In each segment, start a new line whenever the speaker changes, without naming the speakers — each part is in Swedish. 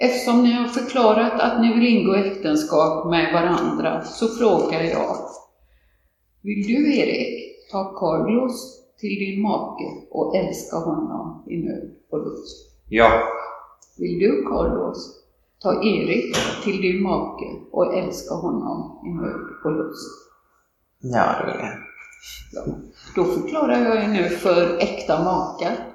Eftersom ni har förklarat att ni vill ingå äktenskap med varandra så frågar jag. Vill du Erik ta Carlos till din make och älska honom i nöd och lust?
Ja.
Vill du Carlos ta Erik till din make och älska honom i nöd och lust?
Ja, det vill jag.
Ja. Då förklarar jag er nu för äkta makar.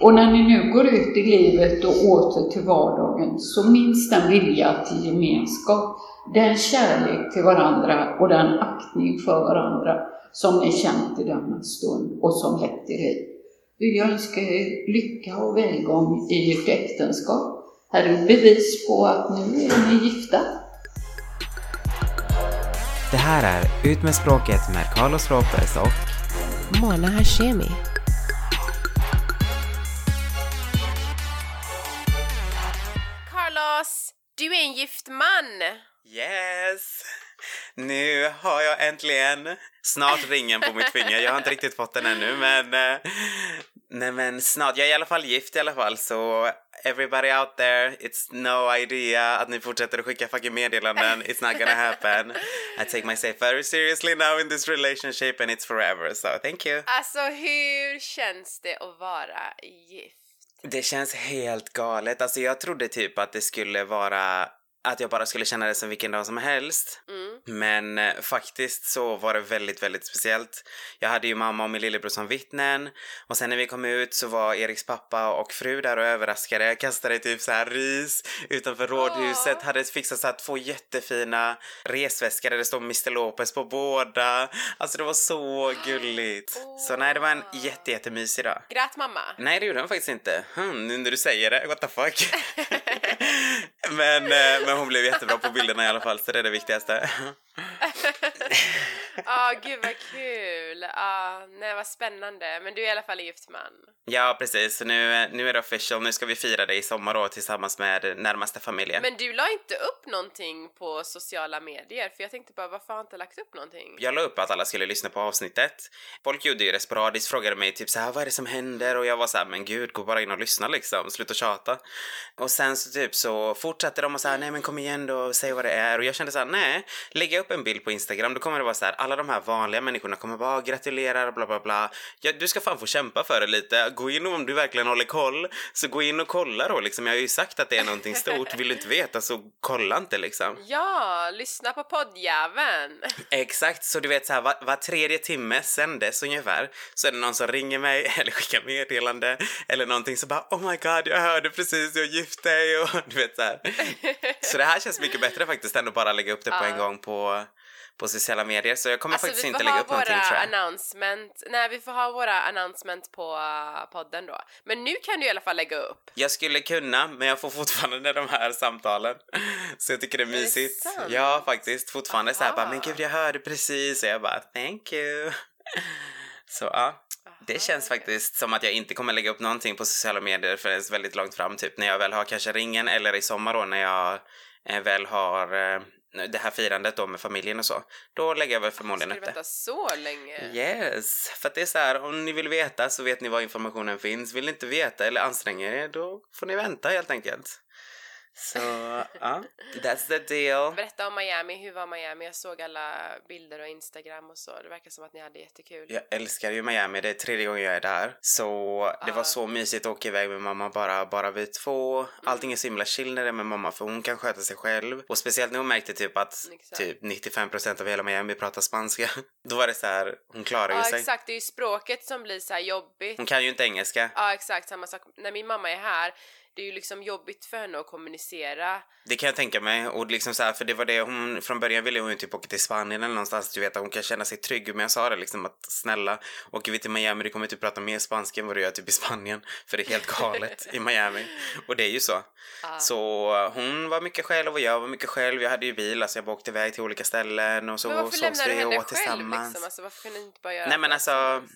Och när ni nu går ut i livet och åter till vardagen, så minns den vilja till gemenskap, den kärlek till varandra och den aktning för varandra som ni känt i denna stund och som lett er hit. Vill jag önska er lycka och välgång i ert äktenskap. Här är bevis på att nu är ni gifta.
Det här är Ut med språket med Carlos Ropers och
Mona Hashemi.
Du är en gift man!
Yes! Nu har jag äntligen snart ringen på mitt finger. Jag har inte riktigt fått den ännu men... eh, Nej men snart. Jag är i alla fall gift i alla fall så everybody out there, it's no idea att ni fortsätter att skicka fucking meddelanden. It's not gonna happen. I take myself very seriously now in this relationship and it's forever so thank you.
Alltså hur känns det att vara gift?
Det känns helt galet. Alltså jag trodde typ att det skulle vara att jag bara skulle känna det som vilken dag som helst.
Mm.
Men eh, faktiskt så var det väldigt, väldigt speciellt. Jag hade ju mamma och min lillebror som vittnen och sen när vi kom ut så var Eriks pappa och fru där och överraskade. Kastade typ så här ris utanför rådhuset, hade fixat så här två jättefina resväskor där det stod Mr Lopez på båda. Alltså det var så gulligt. Så nej, det var en jätte, jättemysig dag.
Grät mamma?
Nej, det gjorde hon faktiskt inte. Hmm, nu när du säger det, what the fuck. men, eh, men hon blev jättebra på bilderna i alla fall, så det är det viktigaste.
Ja, gud vad kul! Ja, nej vad spännande. Men du är i alla fall gift man.
ja, precis. Så nu, nu är det official. Nu ska vi fira det i sommar då tillsammans med närmaste familjen.
Men du la inte upp någonting på sociala medier? För jag tänkte bara, varför har jag inte lagt upp någonting?
Jag la upp att alla skulle lyssna på avsnittet. Folk gjorde ju det sporadiskt, frågade mig typ så här, vad är det som händer? Och jag var så här, men gud, gå bara in och lyssna liksom, sluta tjata. Och sen så typ så fortsatte de och så här, nej men kom igen då, säg vad det är. Och jag kände så här, nej, lägga upp en bild på Instagram, då kommer det vara så här, alla de här vanliga människorna kommer bara gratulerar, bla bla bla. Ja, du ska fan få kämpa för det lite. Gå in om du verkligen håller koll, så gå in och kolla då liksom. Jag har ju sagt att det är någonting stort, vill du inte veta så kolla inte liksom.
Ja, lyssna på poddjäveln!
Exakt, så du vet så här var, var tredje timme sen dess ungefär så är det någon som ringer mig eller skickar meddelande eller någonting så bara oh my god jag hörde precis jag gift dig och du vet så här. Så det här känns mycket bättre faktiskt än att bara lägga upp det på en gång på, på sociala medier så jag kommer
Alltså
faktiskt inte lägga upp någonting tror jag.
announcement, nej vi får ha våra announcement på uh, podden då. Men nu kan du i alla fall lägga upp.
Jag skulle kunna, men jag får fortfarande de här samtalen. Så jag tycker det är mysigt.
sant?
ja, faktiskt. Fortfarande så här bara,
Aha.
men gud jag hörde precis. Och jag bara, thank you. Så ja, det känns faktiskt som att jag inte kommer lägga upp någonting på sociala medier förrän väldigt långt fram. Typ när jag väl har kanske ringen eller i sommar då när jag eh, väl har eh, det här firandet då med familjen och så. Då lägger jag väl förmodligen
Ska du
upp det.
vänta så länge?
Yes, för att det är så här, om ni vill veta så vet ni var informationen finns. Vill ni inte veta eller anstränga er, då får ni vänta helt enkelt. Så, ja, that's the deal.
Berätta om Miami, hur var Miami? Jag såg alla bilder och Instagram och så. Det verkar som att ni hade jättekul.
Jag älskar ju Miami, det är tredje gången jag är där. Så det var
Ja.
så mysigt att åka iväg med mamma, bara, bara vi två. Allting är så himla chill när det är med mamma för hon kan sköta sig själv. Och speciellt när hon märkte typ att
Exakt.
typ 95% av hela Miami pratar spanska. Då var det så här, hon klarar ju
Ja
sig.
exakt, det är ju språket som blir så här jobbigt.
Hon kan ju inte engelska.
Ja exakt, samma sak. När min mamma är här, det är ju liksom jobbigt för henne att kommunicera.
Det kan jag tänka mig. Och liksom så här, för det var det hon, från början ville hon ju typ åka till Spanien eller någonstans, du vet att hon kan känna sig trygg. Men jag sa det liksom att snälla, åker vi till Miami du kommer typ prata mer spanska än vad du gör typ i Spanien. För det är helt galet i Miami. Och det är ju så.
Ja.
Så hon var mycket själv och jag var mycket själv. Jag hade ju bil, alltså jag bara åkte iväg till olika ställen och så
du
vi och åt
själv
tillsammans.
liksom? Alltså varför kunde ni inte bara göra
Nej men
allt
alltså?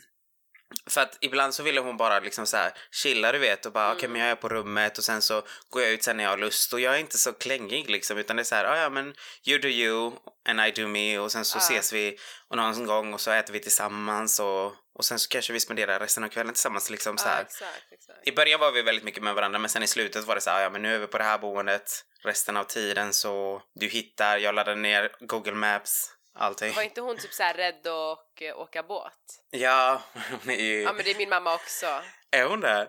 För att ibland så ville hon bara liksom så här chilla du vet och bara
Mm.
okej men jag är på rummet och sen så går jag ut sen när jag har lust och jag är inte så klängig liksom utan det är så här "Ah, ja men you do you and I do me och sen så
Ja.
ses vi och någon gång och så äter vi tillsammans och, och sen så kanske vi spenderar resten av kvällen tillsammans liksom så
Ja,
här.
exakt, exakt.
I början var vi väldigt mycket med varandra men sen i slutet var det så här, "Ah, ja men nu är vi på det här boendet resten av tiden så du hittar, jag laddar ner Google Maps, allting.
Var inte hon typ så här rädd att eh, åka båt?
Ja, hon är ju...
Ja men det är min mamma också.
Är hon det?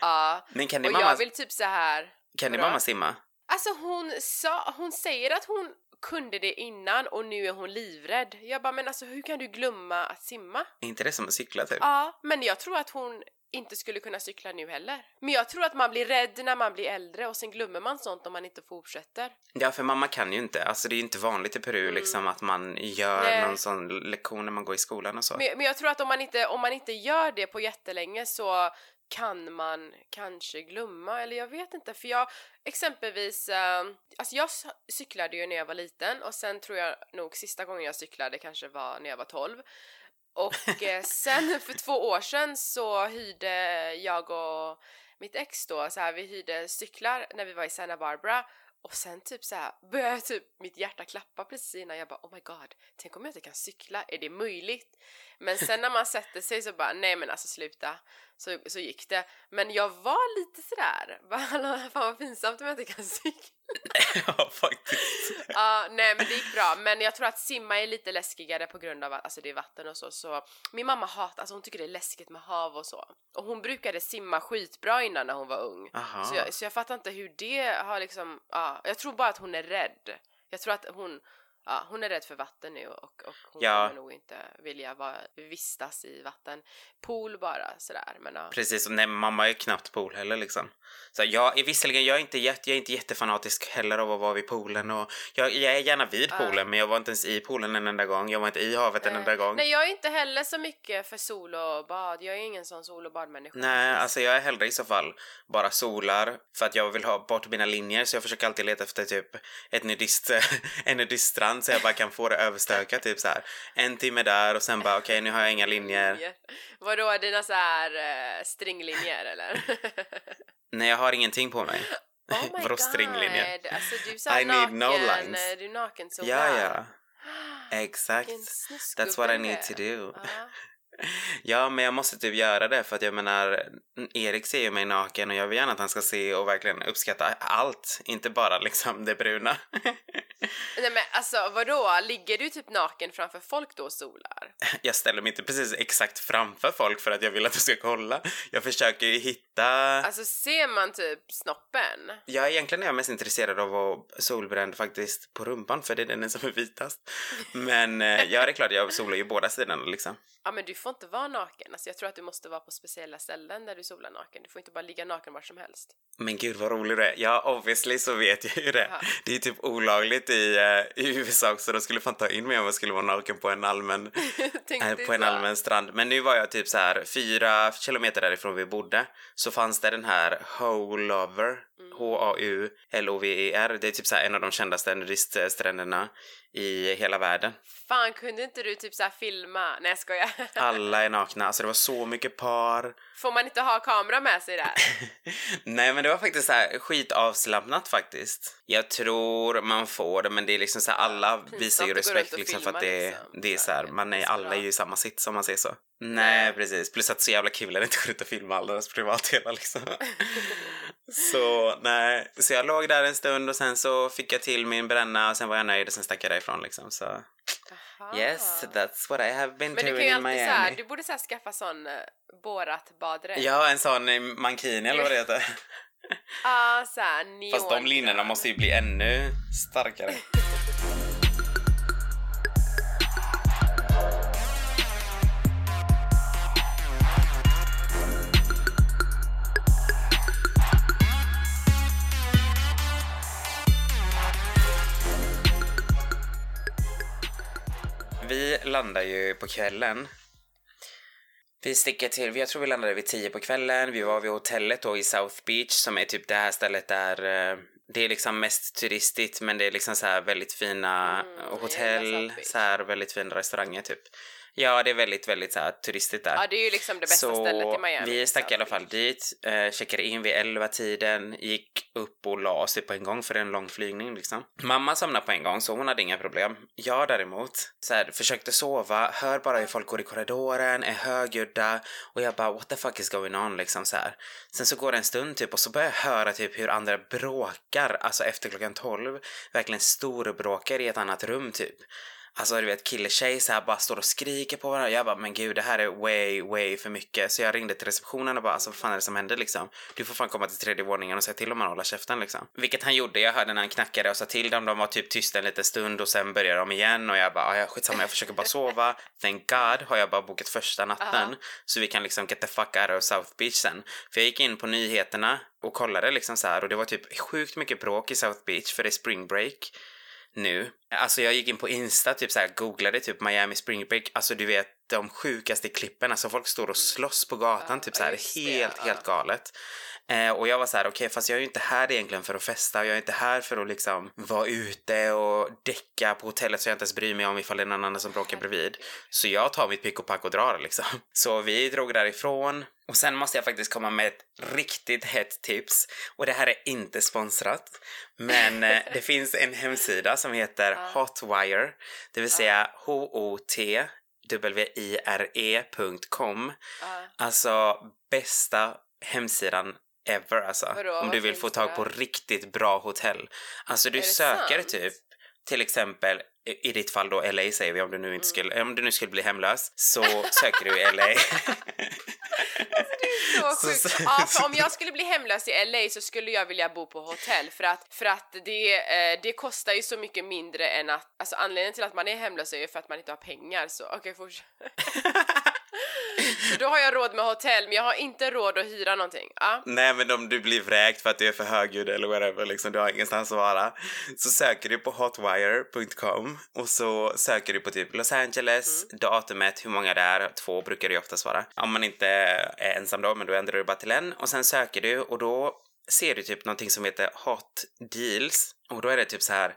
Ja.
Men kan
Och
din mamma,
jag vill typ så här.
kan din mamma simma?
Alltså hon sa, hon säger att hon kunde det innan och nu är hon livrädd. Jag bara men alltså hur kan du glömma att simma?
Är inte det som att cykla typ?
Ja, men jag tror att hon inte skulle kunna cykla nu heller. Men jag tror att man blir rädd när man blir äldre och sen glömmer man sånt om man inte fortsätter.
Ja, för mamma kan ju inte. Alltså det är ju inte vanligt i Peru liksom att man gör
Mm. Nej.
någon sån lektion när man går i skolan och så.
Men, men jag tror att om man, inte, om man inte gör det på jättelänge så kan man kanske glömma, eller jag vet inte för jag exempelvis, eh, alltså jag cyklade ju när jag var liten och sen tror jag nog sista gången jag cyklade kanske var när jag var 12 och eh, sen för två år sedan så hyrde jag och mitt ex då så här, vi hyrde cyklar när vi var i Santa Barbara och sen typ så här började typ mitt hjärta klappa precis innan jag bara oh my god, tänk om jag inte kan cykla, är det möjligt? Men sen när man sätter sig så bara nej men alltså sluta, så, så gick det. Men jag var lite sådär, bara fan vad pinsamt om jag inte kan cykla.
ja, faktiskt.
Ja, nej men det gick bra. Men jag tror att simma är lite läskigare på grund av att alltså, det är vatten och så. Så min mamma hatar, alltså hon tycker det är läskigt med hav och så. Och hon brukade simma skitbra innan när hon var ung.
Aha.
Så jag, så jag fattar inte hur det har liksom, ja, jag tror bara att hon är rädd. Jag tror att hon, ja, hon är rädd för vatten nu och, och hon
Ja.
kommer nog inte vilja vara, vistas i vatten. Pool bara sådär, men ja.
Precis, och nej, mamma är knappt pool heller liksom. Så jag är visserligen, jag är inte, jätte, jag är inte jättefanatisk heller av att vara vid poolen och jag, jag är gärna vid poolen men jag var inte ens i poolen en enda gång, jag var inte i havet en
Nej.
enda gång.
Nej, jag är inte heller så mycket för sol och bad. Jag är ingen sån sol och badmänniska.
Nej, alltså jag är hellre i så fall bara solar för att jag vill ha bort mina linjer så jag försöker alltid leta efter typ ett nudist, en nudiststrand så jag bara kan få det överstökat typ så här. En timme där och sen bara okej nu har jag inga linjer.
Vadå, dina så här uh, stringlinjer eller?
Nej jag har ingenting på mig.
oh
Vadå stringlinjer?
alltså du såhär
I need
naken,
no lines.
eh, du är naken så
Ja ja, exakt. That's what I need to do.
Ja.
Ja, men jag måste typ göra det för att jag menar, Erik ser ju mig naken och jag vill gärna att han ska se och verkligen uppskatta allt, inte bara liksom det bruna.
Nej men alltså vadå, ligger du typ naken framför folk då och solar?
Jag ställer mig inte precis exakt framför folk för att jag vill att de ska kolla. Jag försöker ju hitta...
Alltså ser man typ snoppen?
Jag egentligen är jag mest intresserad av att vara solbränd faktiskt på rumpan för det är den som är vitast. Men eh, ja, det är klart, jag solar ju båda sidorna liksom.
Ja men du får inte vara naken, alltså jag tror att du måste vara på speciella ställen där du solar naken. Du får inte bara ligga naken var som helst.
Men gud vad rolig du är. Ja, obviously så vet jag ju det.
Ja.
Det är typ olagligt i, eh, i USA också. De skulle fan ta in mig om jag skulle vara naken på en allmän, eh, på en
så.
allmän strand. Men nu var jag typ så här fyra kilometer därifrån vi bodde. Så fanns det den här Haulover,
Mm.
H-A-U-L-O-V-E-R. Det är typ så en av de kändaste nudiststränderna i hela världen.
Fan kunde inte du typ såhär filma? Nej jag skojar.
Alla är nakna. Alltså det var så mycket par.
Får man inte ha kamera med sig där?
Nej men det var faktiskt så här skitavslappnat faktiskt. Jag tror man får det men det är liksom så här, alla
pinsamt
visar ju respekt liksom för att det, är-
liksom.
det är
Så
så här, man är, alla är ju i samma sits om man säger så. Nej precis, plus att så jävla kul är det inte att gå runt och filma alla deras privatdelar liksom. så nej, så jag låg där en stund och sen så fick jag till min bränna och sen var jag nöjd och sen stack jag därifrån liksom så.
Aha.
Yes, that's what I have been
Men du
doing
kan ju
in
alltid såhär,
Miami.
du borde såhär skaffa sån uh, borat baddräkt.
Ja, en sån eh, mankini eller vad det heter.
Ah, såhär neon.
Fast de linnena måste ju bli ännu starkare. Vi landar ju på kvällen. Vi sticker till, jag tror vi landade vid tio på kvällen. Vi var vid hotellet då i South Beach som är typ det här stället där eh, det är liksom mest turistigt men det är liksom så här väldigt fina
Mm,
hotell, så här väldigt fina restauranger typ. Ja, det är väldigt, väldigt så här, turistigt där.
Ja, det är ju liksom det bästa
så
stället i Miami.
vi stack i alla fall dit, eh, checkade in vid 11-tiden, gick upp och la oss på en gång för en lång flygning liksom. Mamma somnade på en gång så hon hade inga problem. Jag däremot, så här, försökte sova, hör bara hur folk går i korridoren, är högljudda och jag bara what the fuck is going on liksom så här. Sen så går det en stund typ och så börjar jag höra typ hur andra bråkar, alltså efter klockan 12, verkligen storbråkar i ett annat rum typ. Alltså du vet kille tjej så här bara står och skriker på varandra. Jag bara men gud det här är way way för mycket. Så jag ringde till receptionen och bara alltså vad fan är det som händer liksom? Du får fan komma till tredje våningen och säga till om man håller käften liksom. Vilket han gjorde. Jag hörde när han knackade och sa till dem. De var typ tysta en liten stund och sen började de igen och jag bara "Ah, ja skitsamma jag försöker bara sova. Thank God har jag bara bokat första natten. Så vi kan liksom get the fuck out of South Beach sen. För jag gick in på nyheterna och kollade liksom så här och det var typ sjukt mycket bråk i South Beach för det är spring break nu. Alltså jag gick in på Insta, typ så här, googlade typ Miami Spring Break, alltså du vet de sjukaste klippen, alltså folk står och slåss på gatan, typ så
ja,
här,
just det,
helt, helt galet. Eh, och jag var så här, okej fast jag är ju inte här egentligen för att festa, jag är inte här för att liksom vara ute och däcka på hotellet så jag inte ens bryr mig om ifall det är någon annan som bråkar bredvid. Så jag tar mitt pick och pack och drar liksom. Så vi drog därifrån och sen måste jag faktiskt komma med ett riktigt hett tips. Och det här är inte sponsrat. Men eh, det finns en hemsida som heter Hotwire. Det vill säga H-O-T W-I-R-E.com.
Ja.
Alltså bästa hemsidan ever alltså.
Vadå?
Om du vill få tag
det?
på riktigt bra hotell. Alltså du
Är det
söker
sant?
typ till exempel i- ditt fall då LA säger vi om du nu
Mm.
inte skulle, om du nu skulle bli hemlös så söker du i LA.
Så
Så-
sjukt.
så-
Ja, för om jag skulle bli hemlös i LA så skulle jag vilja bo på hotell för att, för att det, eh, det kostar ju så mycket mindre än att, alltså anledningen till att man är hemlös är ju för att man inte har pengar så okej fortsätt. så då har jag råd med hotell men jag har inte råd att hyra någonting. Ja.
Nej men om du blir vräkt för att du är för högljudd eller whatever, liksom, du har ingenstans att vara. Så söker du på hotwire.com och så söker du på typ Los Angeles,
Mm.
datumet, hur många det är, två brukar det ju oftast vara. Om man inte är ensam då, men då ändrar du bara till en och sen söker du och då ser du typ någonting som heter Hot Deals och då är det typ så här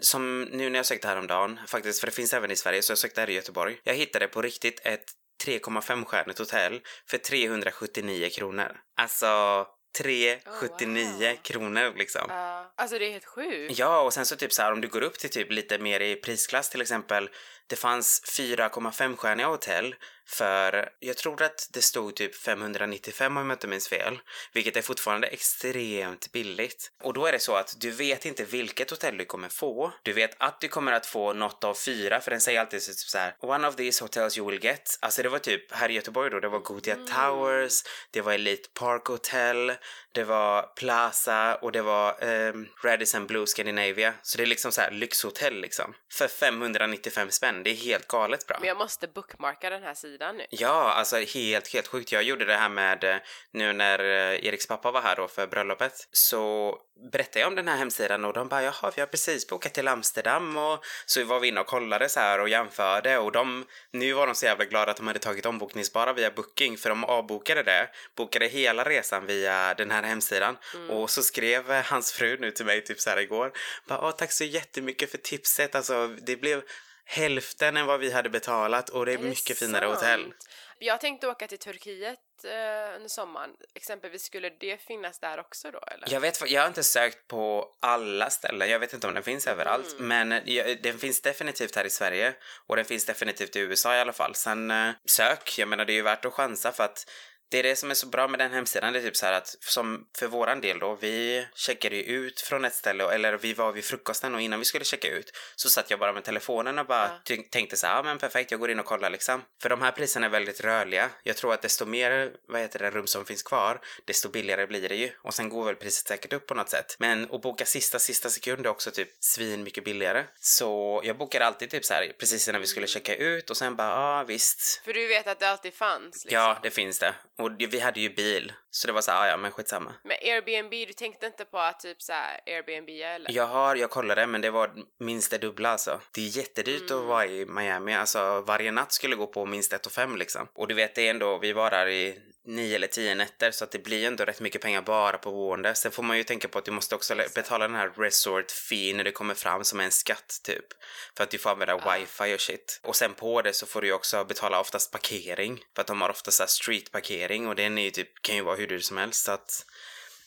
som nu när jag sökte häromdagen, faktiskt, för det finns även i Sverige, så jag sökte här i Göteborg. Jag hittade på riktigt ett 3,5-stjärnigt hotell för 379 kronor. Alltså 379
Oh, wow.
kronor liksom.
Ja. alltså det är helt sjukt.
Ja, och sen så typ så här om du går upp till typ lite mer i prisklass till exempel. Det fanns 4,5-stjärniga hotell för, jag tror att det stod typ 595 om jag inte minns fel. Vilket är fortfarande extremt billigt. Och då är det så att du vet inte vilket hotell du kommer få. Du vet att du kommer att få något av fyra, för den säger alltid typ så här. One of these hotels you will get. Alltså det var typ här i Göteborg då, det var Gothia Towers, det var Elite Park Hotel, det var Plaza och det var ehm, Radisson Blue Scandinavia. Så det är liksom så här lyxhotell liksom. För 595 spänn, det är helt galet bra.
Men jag måste bookmarka den här sidan nu.
Ja, alltså helt, helt sjukt. Jag gjorde det här med eh, nu när eh, Eriks pappa var här då för bröllopet. Så berättade jag om den här hemsidan och de bara jaha, vi har precis bokat till Amsterdam och så var vi inne och kollade så här och jämförde och de, nu var de så jävla glada att de hade tagit ombokningsbara via Booking för de avbokade det, bokade hela resan via den här hemsidan och så skrev eh, hans fru nu till mig typ så här igår, bara tack så jättemycket för tipset, alltså det blev hälften än vad vi hade betalat och det är,
Är det
mycket finare
sant?
hotell.
Jag tänkte åka till Turkiet eh, under sommaren. Exempelvis, skulle det finnas där också då eller?
Jag vet, jag har inte sökt på alla ställen, jag vet inte om den finns överallt,
Mm.
men jag, den finns definitivt här i Sverige och den finns definitivt i USA i alla fall. Sen eh, sök, jag menar det är ju värt att chansa för att det är det som är så bra med den hemsidan, det är typ så här att som för våran del då, vi checkade ju ut från ett ställe, eller vi var vid frukosten och innan vi skulle checka ut så satt jag bara med telefonen och bara
Ja.
tänk- tänkte så här, ja men perfekt, jag går in och kollar liksom. För de här priserna är väldigt rörliga. Jag tror att desto mer, vad heter det, rum som finns kvar, desto billigare blir det ju. Och sen går väl priset säkert upp på något sätt. Men att boka sista, sista sekund är också typ svin mycket billigare. Så jag bokade alltid typ så här precis innan vi skulle checka ut och sen bara, ja ah, visst.
För du vet att det alltid fanns liksom.
Ja, det finns det. Och vi hade ju bil. Så det var så här, "Ah, ja men skitsamma.
Men Airbnb, du tänkte inte på att typ så här Airbnb eller?
Jag har, jag kollade men det var minst det dubbla alltså. Det är jättedyrt
Mm.
att vara i Miami. Alltså varje natt skulle gå på minst ett och fem liksom. Och du vet det är ändå, vi var där i nio eller tio nätter så att det blir ändå rätt mycket pengar bara på boende. Sen får man ju tänka på att du måste också betala den här resort fee när det kommer fram som är en skatt typ. För att du får använda wifi och shit. Och sen på det så får du ju också betala oftast parkering. För att de har ofta så här streetparkering och den är ju typ, kan ju vara hur hur dyr som helst så att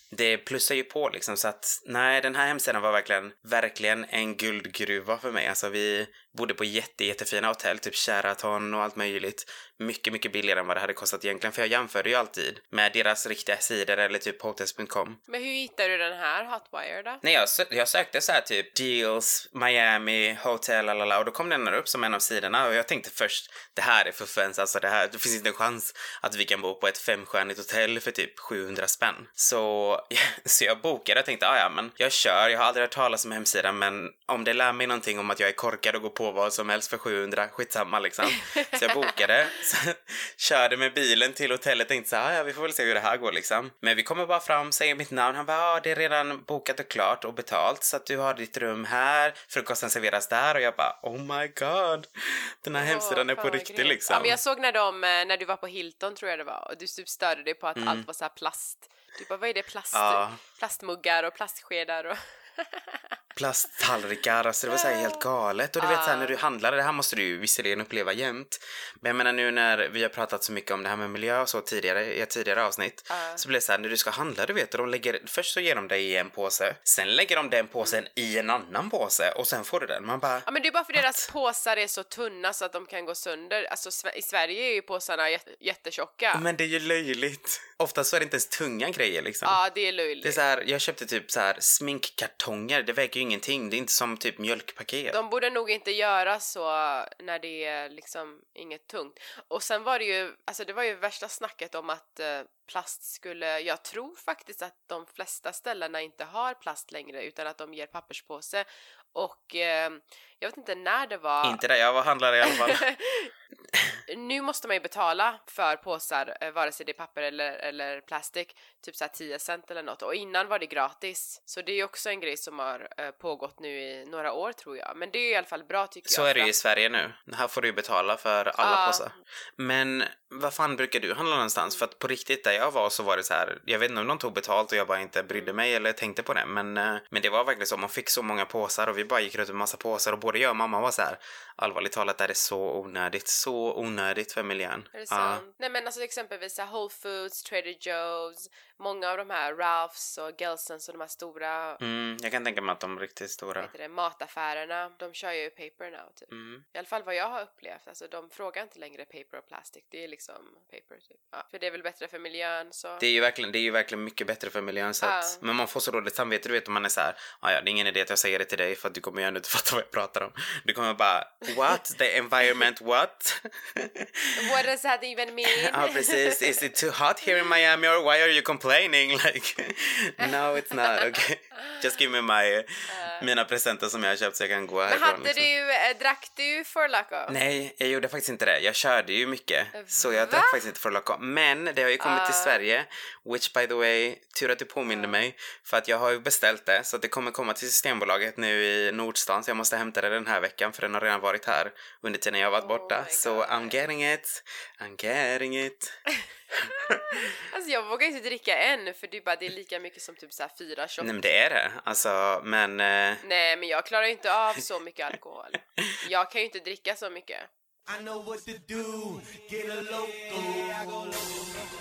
det plussar ju på liksom så att nej den här hemsidan var verkligen, verkligen en guldgruva för mig. Alltså vi bodde på jätte, jättefina hotell, typ Sheraton och allt möjligt. Mycket, mycket billigare än vad det hade kostat egentligen för jag jämförde ju alltid med deras riktiga sidor eller typ hotels.com.
Men hur hittade du den här Hotwire då?
Nej, jag, sö- jag sökte så här typ deals, Miami, hotel, lalala, och då kom den här upp som en av sidorna och jag tänkte först det här är för fans, alltså det här, det finns inte en chans att vi kan bo på ett femstjärnigt hotell för typ 700 spänn. Så, så jag bokade och tänkte, ah, ja men jag kör, jag har aldrig hört talas om hemsidan men om det lär mig någonting om att jag är korkad och går på vad som helst för 700, skitsamma liksom. Så jag bokade, så, körde med bilen till hotellet och tänkte så här, "Ah, ja vi får väl se hur det här går liksom. Men vi kommer bara fram, säger mitt namn, han bara, ja det är redan bokat och klart och betalt så att du har ditt rum här, frukosten serveras där och jag bara, oh my god. Den här hemsidan är på riktigt liksom.
Ja, men jag såg när de, eh, när du var på Hilton tror jag det var, och du typ störde dig på att
Mm.
allt var så här plast. Du bara, vad är det? Plast?
Ja.
Plastmuggar och plastskedar och...
plasttallrikar, alltså det var så här helt galet. Och du vet så här, när du handlar, det här måste du ju visserligen uppleva jämt. Men jag menar nu när vi har pratat så mycket om det här med miljö och så tidigare, i ett tidigare avsnitt,
Ja.
så blir det så här, när du ska handla, du vet, de lägger, först så ger de dig i en påse, sen lägger de den påsen i en annan påse och sen får du den. Man bara,
Ja men det är bara för deras påsar är så tunna så att de kan gå sönder. Alltså i Sverige är ju påsarna jät- jättetjocka.
men det är ju löjligt. Oftast så är det inte ens tunga grejer liksom.
Ja, det är löjligt.
Det är så här, jag köpte typ så här sminkkartonger, det väger ju ingenting, det är inte som typ mjölkpaket.
De borde nog inte göra så när det är liksom inget tungt. Och sen var det ju, alltså det var ju värsta snacket om att eh, plast skulle, jag tror faktiskt att de flesta ställena inte har plast längre utan att de ger papperspåse. Och eh, jag vet inte när det var.
Inte där jag var handlare i alla fall.
nu måste man ju betala för påsar, eh, vare sig det är papper eller, eller plastik, typ såhär 10 cent eller något. Och innan var det gratis. Så det är ju också en grej som har eh, pågått nu i några år tror jag. Men det är i alla fall bra tycker
Så
jag.
är det ju i Sverige nu. Här får du ju betala för alla
Ja.
påsar. Men vad fan brukar du handla någonstans? För att på riktigt där jag var så var det så här. Jag vet inte om de tog betalt och jag bara inte brydde mig eller tänkte på det. Men, eh, men det var verkligen så. Man fick så många påsar och vi bara gick runt med massa påsar och både jag och mamma var så här. Allvarligt talat, det här är så onödigt. Så onödigt för miljön.
Är det
Ja.
sant? Nej men alltså exempelvis så Whole Foods, Trader Joe's, många av de här Ralphs och Gelsons och de här stora
Mm, jag kan tänka mig att de är riktigt stora.
heter det, mataffärerna, de kör ju paper now typ.
Mm.
I alla fall vad jag har upplevt, alltså de frågar inte längre paper och plastic, det är liksom paper typ. Ja, för det är väl bättre för miljön så.
Det är ju verkligen, det är ju verkligen mycket bättre för miljön så att,
Ja.
Men man får så dåligt samvete, du vet om man är så här, "Ah, ja det är ingen idé att jag säger det till dig för att du kommer ju ändå inte fatta vad jag pratar om. Du kommer bara, what? The environment what?
What does that even mean?
ja precis, is it too hot here in Miami or why are you complaining? Like, no it's not, okay. Just give me my, mina presenter som jag har köpt så jag kan gå
Men
härifrån.
hade
liksom.
du, eh, drack du för Loco?
Nej, jag gjorde faktiskt inte det. Jag körde ju mycket. Så jag
Va?
drack faktiskt inte för Loco. Men det har ju kommit till
Ah.
Sverige. Which by the way, tur att du påminde mig. För att jag har ju beställt det. Så att det kommer komma till Systembolaget nu i Nordstan. Så jag måste hämta det den här veckan. För den har redan varit här under tiden jag har varit
Oh
borta. Så
God.
I'm getting it. I'm getting it.
Alltså jag vågar inte dricka en för det är bara det är lika mycket som typ så här fyra shots.
Nej men det är det. Alltså, men... Eh,
Nej men jag klarar inte av så mycket alkohol. Jag kan ju inte dricka så mycket.
I know what to do. Get a loco. I go loco, loco,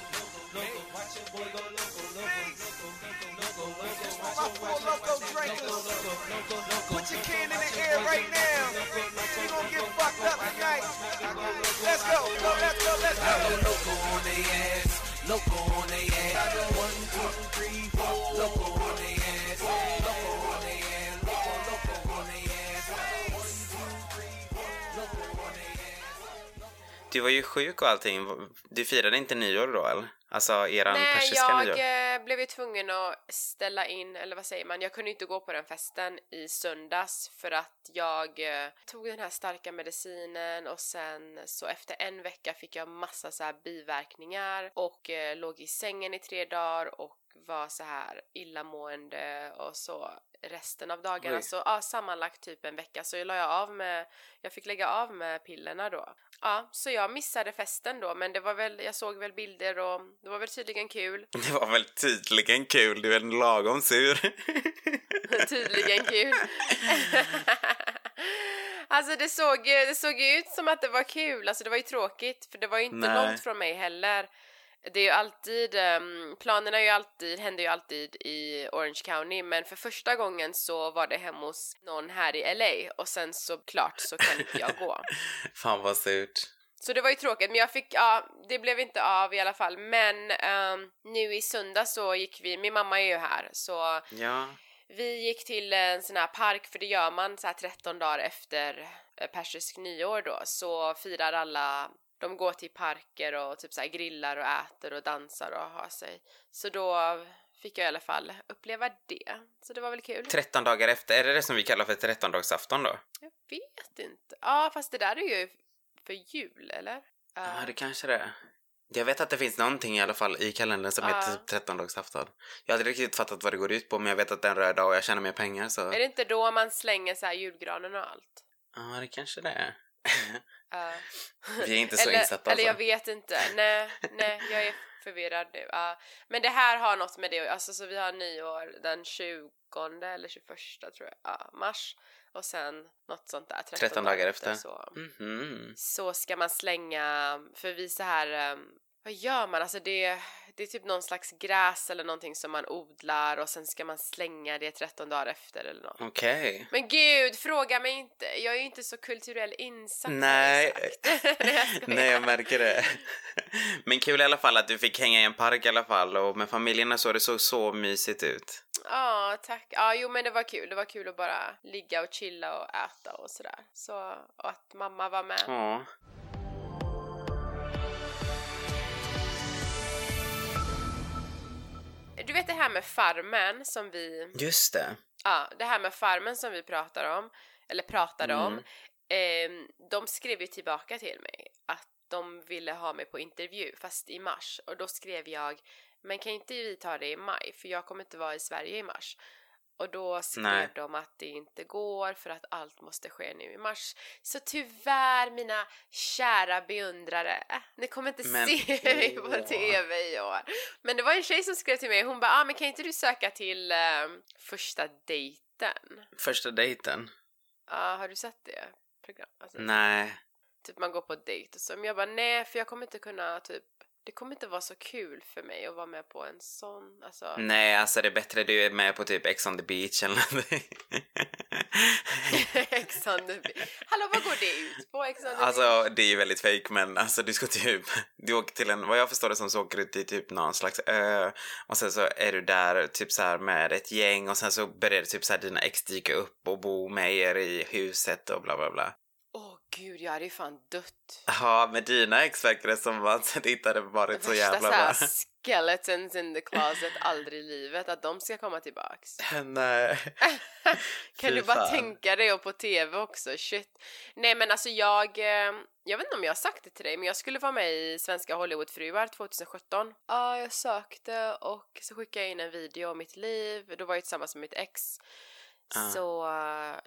loco. Watch your boy go loco, loco, loco, loco, loco. Watch your your loco drinkers. Loco, loco, loco. Put your can in the air right now. We gonna get fucked up tonight. Let's go, go, let's go, let's go. I go loco on they ass, loco on they ass. I go one, two, three,
Du var ju sjuk och allting. Du firade inte nyår då eller? Alltså eran
Nej,
persiska
jag
nyår?
eh, blev ju tvungen att ställa in, eller vad säger man, jag kunde inte gå på den festen i söndags för att jag eh, tog den här starka medicinen och sen så efter en vecka fick jag massa så här biverkningar och eh, låg i sängen i tre dagar och var så här illamående och så resten av dagarna.
Oj.
Så ja, sammanlagt typ en vecka så jag la jag av med, jag fick lägga av med pillerna då. Ja, så jag missade festen då men det var väl, jag såg väl bilder och det var väl tydligen kul.
Det var väl tydligen kul, du är en lagom sur.
tydligen kul. alltså det såg, det såg ut som att det var kul, alltså det var ju tråkigt för det var ju inte
Nej.
långt från mig heller. Det är ju alltid, um, planerna är ju alltid, händer ju alltid i Orange County men för första gången så var det hemma hos någon här i LA och sen så klart så kan inte jag gå.
Fan vad surt.
Så det var ju tråkigt, men jag fick, ja, det blev inte av i alla fall. Men ehm, nu i söndag så gick vi, min mamma är ju här, så
Ja.
vi gick till en sån här park, för det gör man så här 13 dagar efter eh, persisk nyår då, så firar alla, de går till parker och typ så grillar och äter och dansar och har sig. Så då fick jag i alla fall uppleva det. Så det var väl kul.
13 dagar efter, är det det som vi kallar för 13-dagsafton då?
Jag vet inte. Ja, fast det där är ju för jul, eller?
Ja,
Eh,
det kanske det är. Jag vet att det finns någonting i alla fall i kalendern som
Ja.
heter typ 13-dagsafton. Jag hade riktigt fattat vad det går ut på, men jag vet att det är en röd dag och jag tjänar mer pengar så...
Är det inte då man slänger så här julgranen och allt?
Ja, det kanske det är. Vi är inte så
eller,
insatta
Eller jag
alltså.
vet inte. Nej, nej, jag är förvirrad nu. Ja. Men det här har något med det alltså så vi har nyår den 20 eller 21 tror jag, ja, mars. Och sen något sånt där, 13,
13 dagar efter.
Så,
Mhm.
så ska man slänga, för vi så här, um, vad gör man? Alltså det, det är typ någon slags gräs eller någonting som man odlar och sen ska man slänga det 13 dagar efter eller något.
Okej.
Men gud, fråga mig inte. Jag är ju inte så kulturell insatt.
Nej.
jag.
Nej, jag märker det. Men kul i alla fall att du fick hänga i en park i alla fall och med familjen och så, det såg så mysigt ut.
Ja, tack. Ja, jo men det var kul. Det var kul att bara ligga och chilla och äta och sådär. Så, och att mamma var med.
Ja.
Du med farmen som vi...
Just det.
Ja, det här med farmen som vi pratar om, eller pratade
Mm.
om. ehm, de skrev ju tillbaka till mig att de ville ha mig på intervju, fast i mars. Och då skrev jag, men kan inte vi ta det i maj? För jag kommer inte vara i Sverige i mars. Och då skrev
Nej.
de att det inte går för att allt måste ske nu i mars. Så tyvärr mina kära beundrare, äh, ni kommer inte
Men,
se mig på TV i år. Men det var en tjej som skrev till mig, hon bara ah, men kan inte du söka till eh, första dejten?
Första dejten?
Ja, har du sett det? Program? Alltså,
Nej.
Typ man går på dejt och så. Men jag bara nej, för jag kommer inte kunna typ det kommer inte vara så kul för mig att vara med på en sån, alltså.
Nej, alltså det är bättre du är med på typ Ex on the beach eller någonting.
Ex on the beach. Hallå, vad går det ut på? Ex on the beach?
Alltså det är ju väldigt fake men alltså du ska typ, du åker till en, vad jag förstår det som så åker du till typ någon slags ö och sen så är du där typ så här med ett gäng och sen så börjar typ så här dina ex dyka upp och bo med er i huset och bla bla bla.
Gud, jag hade ju fan dött.
Ja, med dina ex verkar det som att det inte hade varit så
Värsta
jävla bra.
skeletons in the closet aldrig i livet, att de ska komma tillbaks.
Nej.
Kan du bara tänka dig och på TV också, shit. Nej men alltså jag, eh, jag vet inte om jag har sagt det till dig men jag skulle vara med i Svenska Hollywoodfruar 2017. Ja, jag sökte och så skickade jag in en video om mitt liv, då var jag tillsammans med mitt ex.
Ah.
Så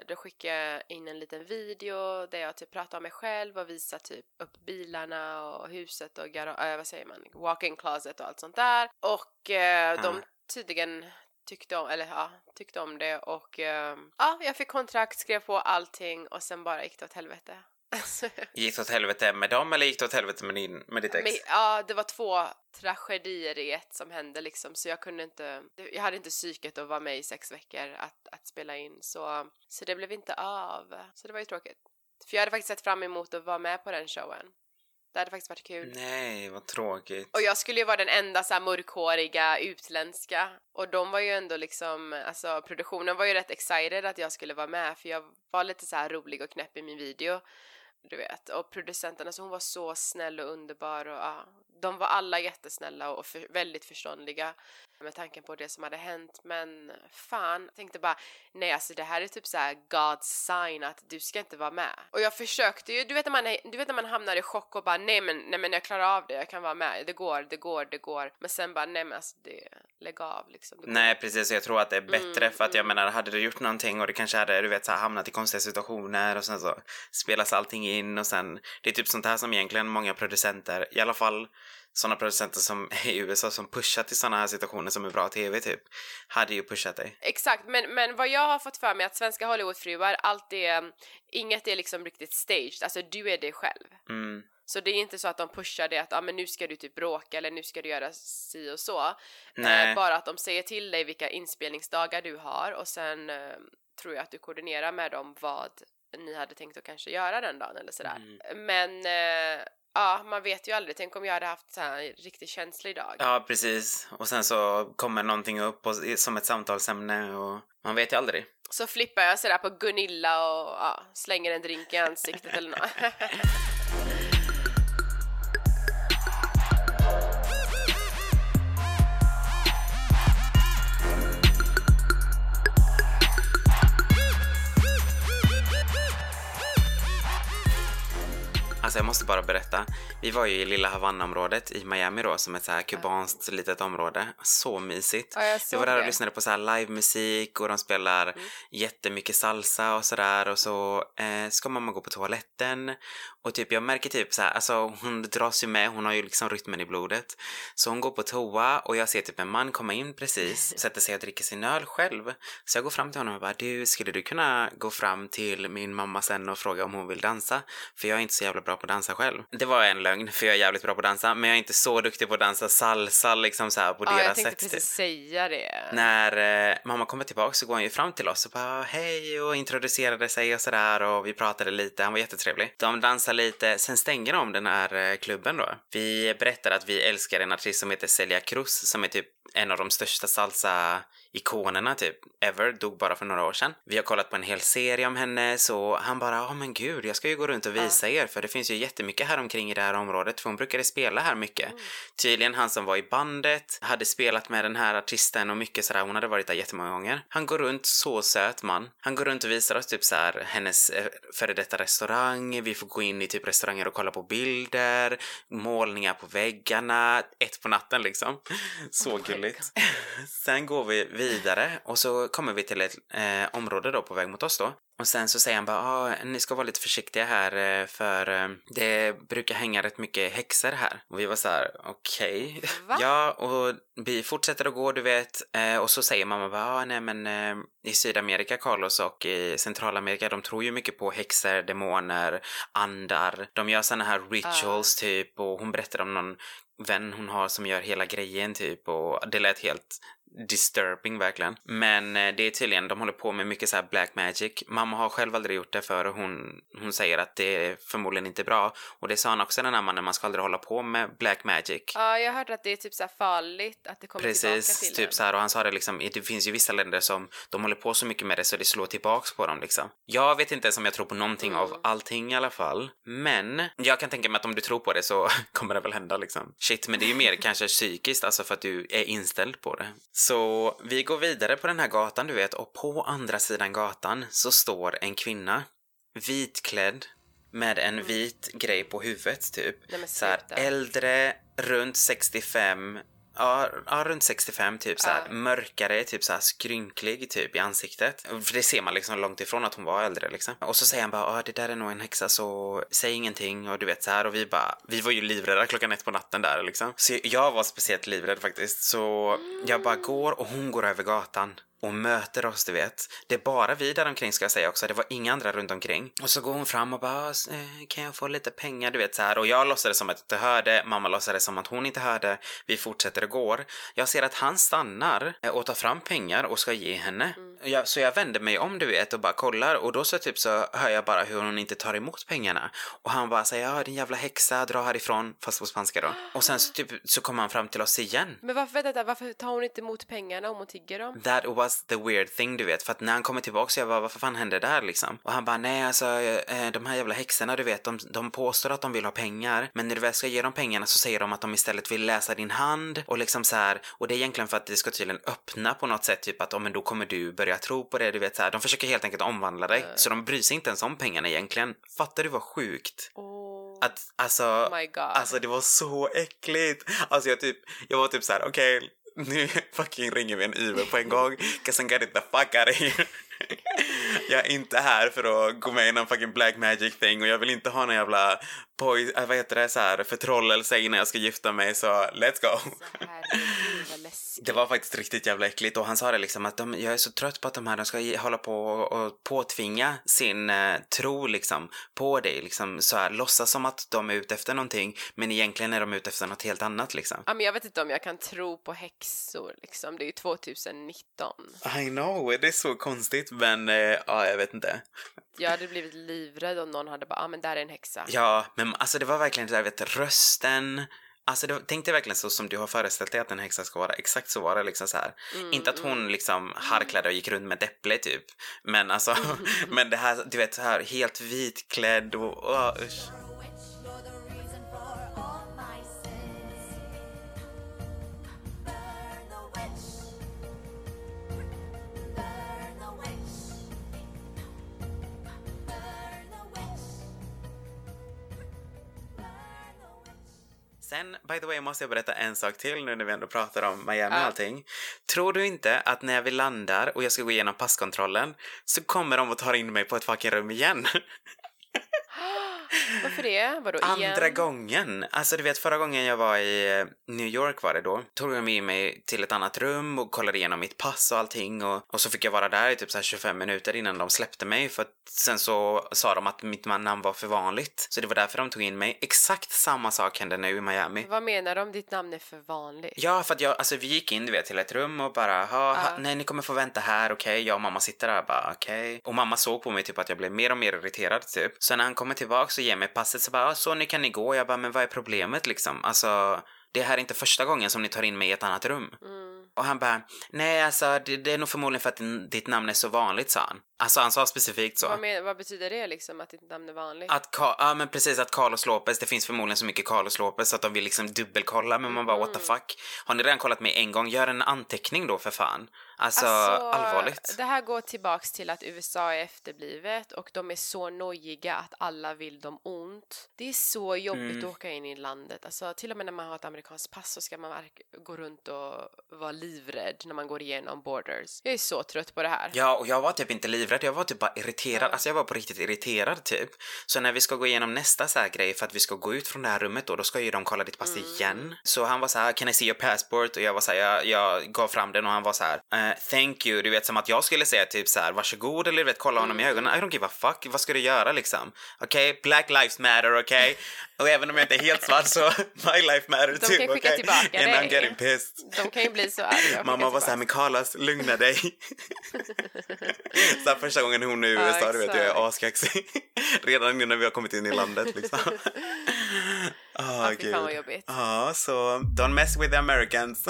då skickade jag in en liten video där jag typ pratar om mig själv och visar typ upp bilarna och huset och gara- äh, vad säger man, walk-in closet och allt sånt där. Och eh, de tydligen tyckte om, eller ja, tyckte om det och eh, ja, jag fick kontrakt, skrev på allting och sen bara gick det åt helvete. Alltså,
Gick det åt helvete med dem eller gick det åt helvete med, din, med ditt ex?
Men, ja, det var två tragedier i ett som hände liksom så jag kunde inte, jag hade inte psyket att vara med i sex veckor att, att spela in så, så det blev inte av. Så det var ju tråkigt. För jag hade faktiskt sett fram emot att vara med på den showen. Det hade faktiskt varit kul.
Nej, vad tråkigt.
Och jag skulle ju vara den enda så här mörkhåriga utländska och de var ju ändå liksom, alltså produktionen var ju rätt excited att jag skulle vara med för jag var lite så här rolig och knäpp i min video du vet, och producenterna, så hon var så snäll och underbar och ja, de var alla jättesnälla och för, väldigt förståndiga med tanken på det som hade hänt, men fan, jag tänkte bara nej alltså det här är typ så här God's sign att du ska inte vara med. Och jag försökte ju, du vet när man, du vet när man hamnar i chock och bara nej men, nej men jag klarar av det, jag kan vara med, det går, det går, det går, men sen bara nej men alltså det, lägg av liksom.
Nej precis, jag tror att det är bättre
Mm,
för att jag
mm.
menar hade du gjort någonting och det kanske hade du vet så här, hamnat i konstiga situationer och sen så spelas allting in och sen det är typ sånt här som egentligen många producenter, i alla fall sådana producenter som är i USA som pushar till sådana här situationer som är bra tv typ, hade ju pushat dig.
Exakt, men, men vad jag har fått för mig att svenska Hollywoodfruar, allt är, inget är liksom riktigt staged, alltså du är dig själv.
Mm.
Så det är inte så att de pushar det att ah, men nu ska du typ bråka eller nu ska du göra si och så. Eh, bara att de säger till dig vilka inspelningsdagar du har och sen eh, tror jag att du koordinerar med dem vad ni hade tänkt att kanske göra den dagen eller sådär.
Mm.
Men eh, ja, man vet ju aldrig. Tänk om jag hade haft så här riktigt känslig dag.
Ja, precis. Och sen så kommer någonting upp och, som ett samtalsämne och man vet ju aldrig.
Så flippar jag sådär på Gunilla och ja, slänger en drink i ansiktet eller något.
Alltså jag måste bara berätta. Vi var ju i lilla Havanna-området i Miami då, som ett så här kubanskt litet område. Så mysigt.
Ja, jag
Vi
såg
var där och
det.
lyssnade på så här livemusik och de spelar
Mm.
jättemycket salsa och sådär och så eh, ska mamma gå på toaletten och typ jag märker typ så här, alltså hon dras ju med, hon har ju liksom rytmen i blodet. Så hon går på toa och jag ser typ en man komma in precis, sätter sig och dricker sin öl själv. Så jag går fram till honom och bara du, skulle du kunna gå fram till min mamma sen och fråga om hon vill dansa? För jag är inte så jävla bra på att dansa själv. Det var en lögn, för jag är jävligt bra på att dansa, men jag är inte så duktig på att dansa salsa liksom så här på
ja, jag
deras
tänkte
sätt.
precis
typ.
säga det.
När eh, mamma kommer tillbaka så går han ju fram till oss och bara hej och introducerade sig och sådär och vi pratade lite, han var jättetrevlig. De dansar lite, sen stänger de den här eh, klubben då. Vi berättar att vi älskar en artist som heter Celia Cruz som är typ en av de största salsa-ikonerna typ ever, dog bara för några år sedan. Vi har kollat på en hel serie om henne så han bara ja men gud jag ska ju gå runt och visa er för det finns ju jättemycket här omkring i det här området för hon brukade spela här mycket. Tydligen han som var i bandet hade spelat med den här artisten och mycket sådär, hon hade varit där jättemånga gånger. Han går runt, så söt man. Han går runt och visar oss typ så här hennes eh, före detta restaurang, vi får gå in i typ restauranger och kolla på bilder, målningar på väggarna, ett på natten liksom. Så
Oh
gulligt. Sen går vi vidare och så kommer vi till ett eh, område då på väg mot oss då. Och sen så säger han bara, ah, ni ska vara lite försiktiga här eh, för eh, det brukar hänga rätt mycket häxor här. Och vi var så här, okej.
Va?
Ja, och vi fortsätter att gå, du vet. Eh, och så säger mamma bara, ah, nej men eh, i Sydamerika, Carlos, och i Centralamerika, de tror ju mycket på häxor, demoner, andar. De gör såna här rituals typ och hon berättar om någon vän hon har som gör hela grejen typ och det lät helt disturbing verkligen. Men eh, det är tydligen, de håller på med mycket så här black magic. Mamma har själv aldrig gjort det för hon, hon säger att det är förmodligen inte bra. Och det sa han också den här mannen, man ska aldrig hålla på med black magic.
Ja, jag har hört att det är typ så här farligt att det kommer tillbaka
Precis,
till
typ
en.
så här och han sa det liksom, det finns ju vissa länder som de håller på så mycket med det så det slår tillbaks på dem liksom. Jag vet inte ens om jag tror på någonting
Mm.
av allting i alla fall, men jag kan tänka mig att om du tror på det så kommer det väl hända liksom. Shit, men det är ju mer kanske psykiskt, alltså för att du är inställd på det. Så vi går vidare på den här gatan du vet och på andra sidan gatan så står en kvinna, vitklädd, med en vit grej på huvudet typ.
Nej,
så här, äldre, runt 65, ja, ja runt 65 typ så här,
Ja.
mörkare, typ så här skrynklig typ i ansiktet. För det ser man liksom långt ifrån att hon var äldre liksom. Och så säger han bara, ja det där är nog en häxa så säg ingenting och du vet så här och vi bara, vi var ju livrädda klockan ett på natten där liksom. Så jag var speciellt livrädd faktiskt. Så jag bara går och hon går över gatan och möter oss, du vet. Det är bara vi där omkring ska jag säga också, det var inga andra runt omkring. Och så går hon fram och bara, eh, kan jag få lite pengar, du vet så här. Och jag låtsades som att jag inte hörde, mamma låtsades som att hon inte hörde. Vi fortsätter och går. Jag ser att han stannar eh, och tar fram pengar och ska ge henne. jag, så jag vänder mig om du vet och bara kollar och då så typ så hör jag bara hur hon inte tar emot pengarna. Och han bara säger ja din jävla häxa, dra härifrån, fast på spanska då. Och sen så typ så kommer han fram till oss igen.
Men varför, vänta, varför tar hon inte emot pengarna om hon tigger dem?
That was the weird thing du vet, för att när han kommer tillbaka så jag bara vad fan hände där liksom? Och han bara nej alltså eh, de här jävla häxorna du vet, de, de påstår att de vill ha pengar men när du väl ska ge dem pengarna så säger de att de istället vill läsa din hand och liksom så här och det är egentligen för att det ska tydligen öppna på något sätt typ att om men då kommer du börja tro på det du vet så här. De försöker helt enkelt omvandla dig så de bryr sig inte ens om pengarna egentligen. Fattar du vad sjukt?
Oh,
Att alltså
oh.
Alltså det var så äckligt. Alltså jag typ, jag var typ så här: okej, nu fucking ringer vi en Uber på en gång. Cause I'm getting the fuck out of here. jag är inte här för att gå med i någon fucking black magic thing och jag vill inte ha någon jävla poj, äh, vad heter det, så här förtrollelse innan jag ska gifta mig så let's go. Det var faktiskt riktigt jävla äckligt och han sa det liksom att de, jag är så trött på att de här de ska hålla på och, och påtvinga sin eh, tro liksom på dig liksom så här låtsas som att de är ute efter någonting men egentligen är de ute efter något helt annat liksom.
Ja, men jag vet inte om jag kan tro på häxor liksom. Det är ju 2019.
I know, det är så konstigt men eh, ja, jag vet inte.
Jag hade blivit livrädd om någon hade bara, ja ah, men där är en häxa.
Ja, men alltså det var verkligen det där, vet rösten. Alltså det, tänk dig verkligen så som du har föreställt dig att en häxa ska vara. Exakt så var det liksom så här. Inte att hon liksom harklade och gick runt med ett äpple typ. Men alltså, men det här, du vet så här helt vitklädd och åh, usch. Sen, by the way, måste jag berätta en sak till nu när vi ändå pratar om Miami och allting. Tror du inte att när vi landar och jag ska gå igenom passkontrollen så kommer de att ta in mig på ett fucking rum igen?
Varför det? Vadå igen?
Andra gången! Alltså du vet förra gången jag var i eh, New York var det då, tog de med mig till ett annat rum och kollade igenom mitt pass och allting och, och så fick jag vara där i typ så här 25 minuter innan de släppte mig för att sen så sa de att mitt namn var för vanligt. Så det var därför de tog in mig. Exakt samma sak hände nu i Miami.
Vad menar de? Ditt namn är för vanligt?
Ja, för att jag, alltså vi gick in du vet till ett rum och bara, ha, ha, nej ni kommer få vänta här, okej, jag och mamma sitter där, bara okej. Och mamma såg på mig typ att jag blev mer och mer irriterad typ. Så när han kommer tillbaka och ger mig passet så bara, "Ja, så nu kan ni gå. Jag bara, men vad är problemet liksom? Alltså, det här är inte första gången som ni tar in mig i ett annat rum.
Mm.
Och han bara, nej alltså det, det är nog förmodligen för att din, ditt namn är så vanligt, sa han. Alltså han sa specifikt så.
Vad, men, vad betyder det liksom, att ditt namn är vanligt?
Att, Ka- ja men precis att Carlos Lopez, det finns förmodligen så mycket Carlos Lopez så att de vill liksom dubbelkolla men man bara what the
Mm.
fuck. Har ni redan kollat mig en gång, gör en anteckning då för fan. Alltså, allvarligt.
Det här går tillbaks till att USA är efterblivet och de är så nojiga att alla vill dem ont. Det är så jobbigt
Mm.
att åka in i landet. Alltså, till och med när man har ett amerikanskt pass så ska man gå runt och vara livrädd när man går igenom borders. Jag är så trött på det här.
Ja, och jag var typ inte livrädd, jag var typ bara irriterad. Alltså jag var på riktigt irriterad typ. Så när vi ska gå igenom nästa så här grej för att vi ska gå ut från det här rummet då, då ska ju de kolla ditt pass
Mm.
igen. Så han var så här, can I see your passport? Och jag var så här, jag, jag gav fram den och han var så här, eh, thank you. Du vet som att jag skulle säga typ så här, varsågod eller du vet kolla honom i
Mm.
ögonen. I don't give a fuck, vad ska du göra liksom? Okej, black lives matter, okej? Och även om jag inte är helt svart så, my life matter
De
too,
kan
okej?
skicka tillbaka
And I'm
dig.
getting pissed.
De kan ju bli så arga.
Mamma var såhär, men Carlos, lugna dig. så här, första gången hon är i
Ja,
USA, du vet, jag är askaxig. Redan innan vi har kommit in i landet liksom. Åh,
Ja, fy fan vad jobbigt.
Ja, så don't mess with the Americans.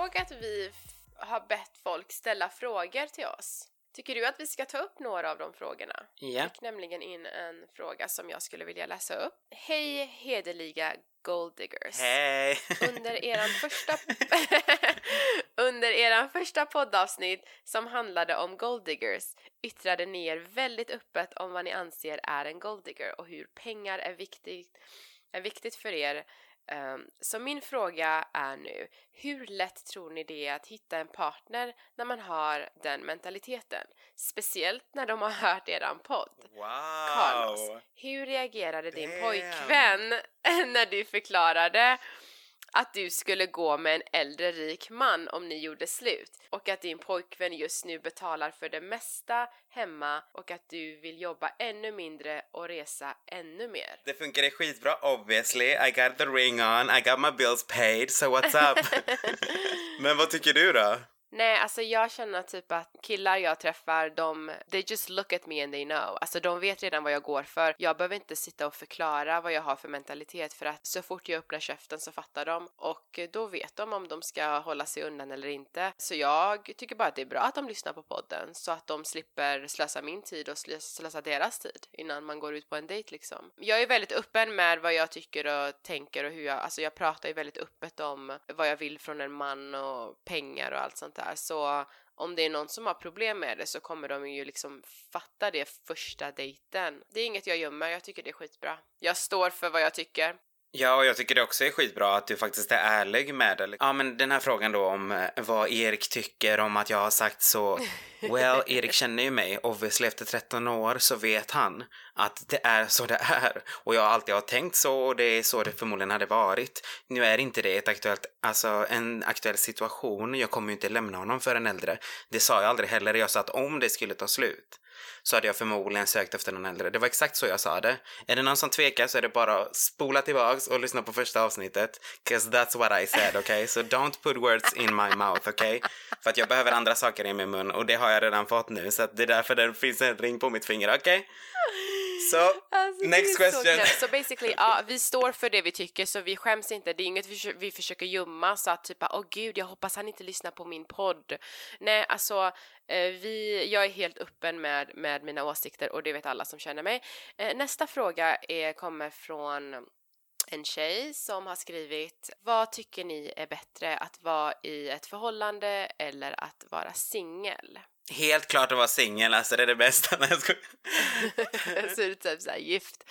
Ihåg att vi har bett folk ställa frågor till oss? Tycker du att vi ska ta upp några av de frågorna?
Ja.
fick nämligen in en fråga som jag skulle vilja läsa upp. Hej hederliga golddiggers!
Hej!
Under eran första Under eran första poddavsnitt som handlade om golddiggers yttrade ni er väldigt öppet om vad ni anser är en golddigger och hur pengar är viktigt, är viktigt för er. Ehm, så min fråga är nu, hur lätt tror ni det är att hitta en partner när man har den mentaliteten? Speciellt när de har hört eran podd.
Wow!
Carlos, hur reagerade din
Damn.
pojkvän när du förklarade att du skulle gå med en äldre rik man om ni gjorde slut och att din pojkvän just nu betalar för det mesta hemma och att du vill jobba ännu mindre och resa ännu mer.
Det funkade skitbra obviously. I got the ring on, I got my bills paid, so what's up? Men vad tycker du då?
Nej, alltså jag känner typ att killar jag träffar, de, they just look at me and they know. Alltså de vet redan vad jag går för. Jag behöver inte sitta och förklara vad jag har för mentalitet för att så fort jag öppnar käften så fattar de och då vet de om de ska hålla sig undan eller inte. Så jag tycker bara att det är bra att de lyssnar på podden så att de slipper slösa min tid och slösa deras tid innan man går ut på en dejt liksom. Jag är väldigt öppen med vad jag tycker och tänker och hur jag, alltså jag pratar ju väldigt öppet om vad jag vill från en man och pengar och allt sånt där. Så om det är någon som har problem med det så kommer de ju liksom fatta det första dejten. Det är inget jag gömmer, jag tycker det är skitbra. Jag står för vad jag tycker.
Ja, och jag tycker det också är skitbra att du faktiskt är ärlig med det. Ja, men den här frågan då om eh, vad Erik tycker om att jag har sagt så. Well, Erik känner ju mig. Obviously efter 13 år så vet han att det är så det är. Och jag har alltid har tänkt så och det är så det förmodligen hade varit. Nu är inte det ett aktuellt, alltså en aktuell situation. Jag kommer ju inte lämna honom för en äldre. Det sa jag aldrig heller. Jag sa att om det skulle ta slut så hade jag förmodligen sökt efter någon äldre. Det var exakt så jag sa det. Är det någon som tvekar så är det bara att spola tillbaks och lyssna på första avsnittet. Cause that's what I said, okay? So don't put words in my mouth, okay? För att jag behöver andra saker i min mun och det har jag redan fått nu så att det är därför det finns en ring på mitt finger, okej? Så,
Alltså,
next
så
question.
Så basically, ja, vi står för det vi tycker så vi skäms inte. Det är inget vi, vi försöker gömma så att typ åh gud, jag hoppas han inte lyssnar på min podd. Nej, alltså eh, vi, jag är helt öppen med, med mina åsikter och det vet alla som känner mig. Eh, nästa fråga är, kommer från en tjej som har skrivit Vad tycker ni är bättre, att vara i ett förhållande eller att vara singel?
Helt klart att vara singel, alltså det är det bästa. Nej, jag skojar.
så är så typ såhär gift.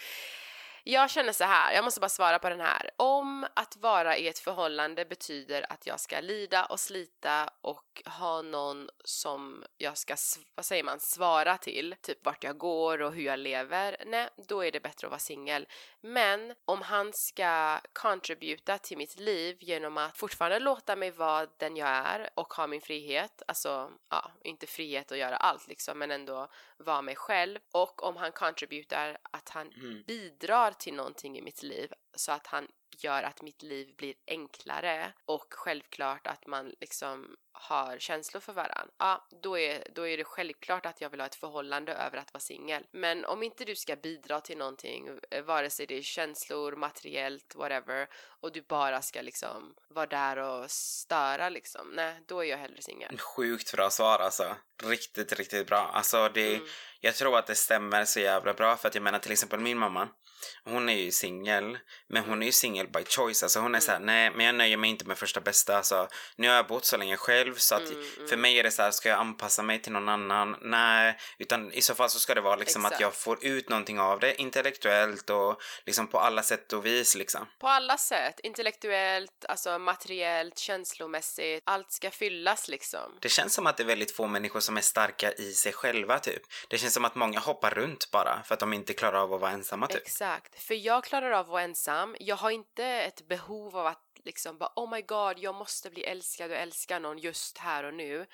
Jag känner så här, jag måste bara svara på den här. Om att vara i ett förhållande betyder att jag ska lida och slita och ha någon som jag ska, vad säger man, svara till, typ vart jag går och hur jag lever, nej, då är det bättre att vara singel. Men om han ska contributa till mitt liv genom att fortfarande låta mig vara den jag är och ha min frihet, alltså ja, inte frihet att göra allt liksom, men ändå vara mig själv och om han contributar att han
Mm.
bidrar till någonting i mitt liv så att han gör att mitt liv blir enklare och självklart att man liksom har känslor för varandra. Ja, då är, då är det självklart att jag vill ha ett förhållande över att vara singel. Men om inte du ska bidra till någonting, eh, vare sig det är känslor, materiellt, whatever, och du bara ska liksom vara där och störa liksom, nej, då är jag hellre singel.
Sjukt bra svar alltså. Riktigt, riktigt bra. Alltså det,
Mm.
Jag tror att det stämmer så jävla bra för att jag menar till exempel min mamma. Hon är ju singel, men hon är ju singel by choice. Alltså hon är såhär, nej men jag nöjer mig inte med första bästa. Alltså, nu har jag bott så länge själv så att
Mm,
för mig är det så här, ska jag anpassa mig till någon annan? Nej, utan i så fall så ska det vara liksom att
Exakt.
jag får ut någonting av det intellektuellt och liksom på alla sätt och vis liksom.
På alla sätt, intellektuellt, alltså materiellt, känslomässigt, allt ska fyllas liksom.
Det känns som att det är väldigt få människor som är starka i sig själva typ. Det känns som att många hoppar runt bara för att de inte klarar av att vara ensamma typ.
Exakt, för jag klarar av att vara ensam. Jag har inte ett behov av att liksom bara oh my god, jag måste bli älskad och älska någon just här och nu.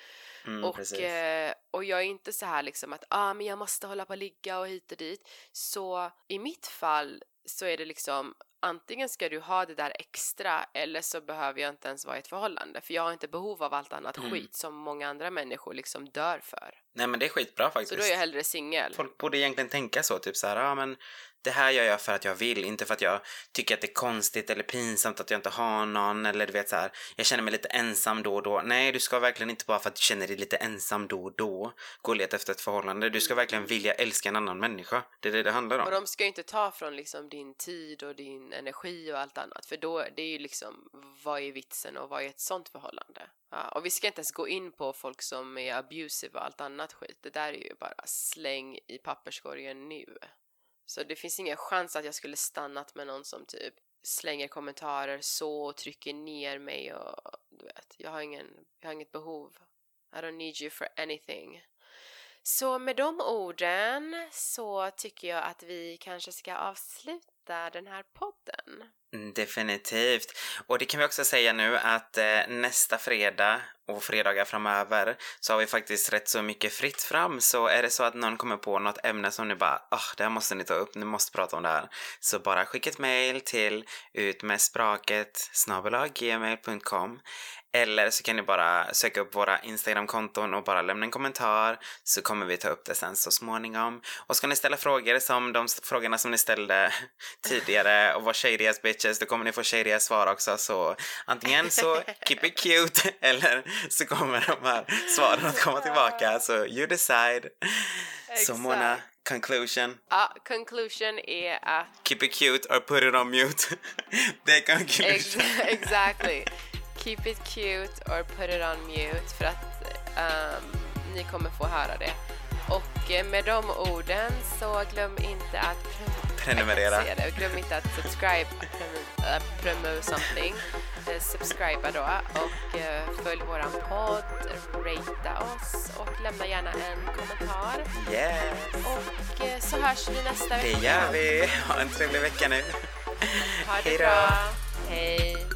Mm,
och, eh, och jag är inte så här liksom att ah, men jag måste hålla på och ligga och hit och dit. Så i mitt fall så är det liksom antingen ska du ha det där extra eller så behöver jag inte ens vara i ett förhållande för jag har inte behov av allt annat
Mm.
skit som många andra människor liksom dör för.
Nej men det är skitbra faktiskt.
Så då är jag hellre singel.
Folk borde egentligen tänka så, typ så här, ja men det här gör jag för att jag vill, inte för att jag tycker att det är konstigt eller pinsamt att jag inte har någon eller du vet så här, jag känner mig lite ensam då och då. Nej, du ska verkligen inte bara för att du känner dig lite ensam då och då gå och leta efter ett förhållande. Du ska verkligen vilja älska en annan människa. Det är det det handlar
Och
om.
de ska ju inte ta från liksom din tid och din energi och allt annat för då det är ju liksom vad är vitsen och vad är ett sånt förhållande? Ja, och vi ska inte ens gå in på folk som är abusive och allt annat skit. Det där är ju bara släng i papperskorgen nu. Så det finns ingen chans att jag skulle stannat med någon som typ slänger kommentarer så och trycker ner mig och du vet, jag har ingen, jag har inget behov. I don't need you for anything. Så med de orden så tycker jag att vi kanske ska avsluta den här podden.
Mm, definitivt. Och det kan vi också säga nu att eh, nästa fredag och fredagar framöver så har vi faktiskt rätt så mycket fritt fram. Så är det så att någon kommer på något ämne som ni bara oh, det här måste ni ta upp, ni måste prata om det här. Så bara skicka ett mail till utmedspraket gmail.com eller så kan ni bara söka upp våra Instagram-konton och bara lämna en kommentar så kommer vi ta upp det sen så småningom. Och ska ni ställa frågor som de frågorna som ni ställde tidigare och var shady as bitches, då kommer ni få shady as svar också. Så antingen så keep it cute eller så kommer de här svaren att komma tillbaka. Så you decide. Så
Exakt.
Mona, conclusion.
Ja, conclusion är att
Keep it cute or put it on mute. det är conclusion.
Ex exactly. Keep it cute or put it on mute för att ehm, ni kommer få höra det. Och eh, med de orden så glöm inte att pre-
Prenumerera.
det. Glöm inte att subscribe, premu, äh, premu something. Eh, subscriba då och eh, följ våran podd, ratea oss och lämna gärna en kommentar.
Yes.
Och så hörs vi nästa
Det
vecka.
gör vi. Ha en trevlig vecka nu.
Ha det
Hej då.
bra. Hej.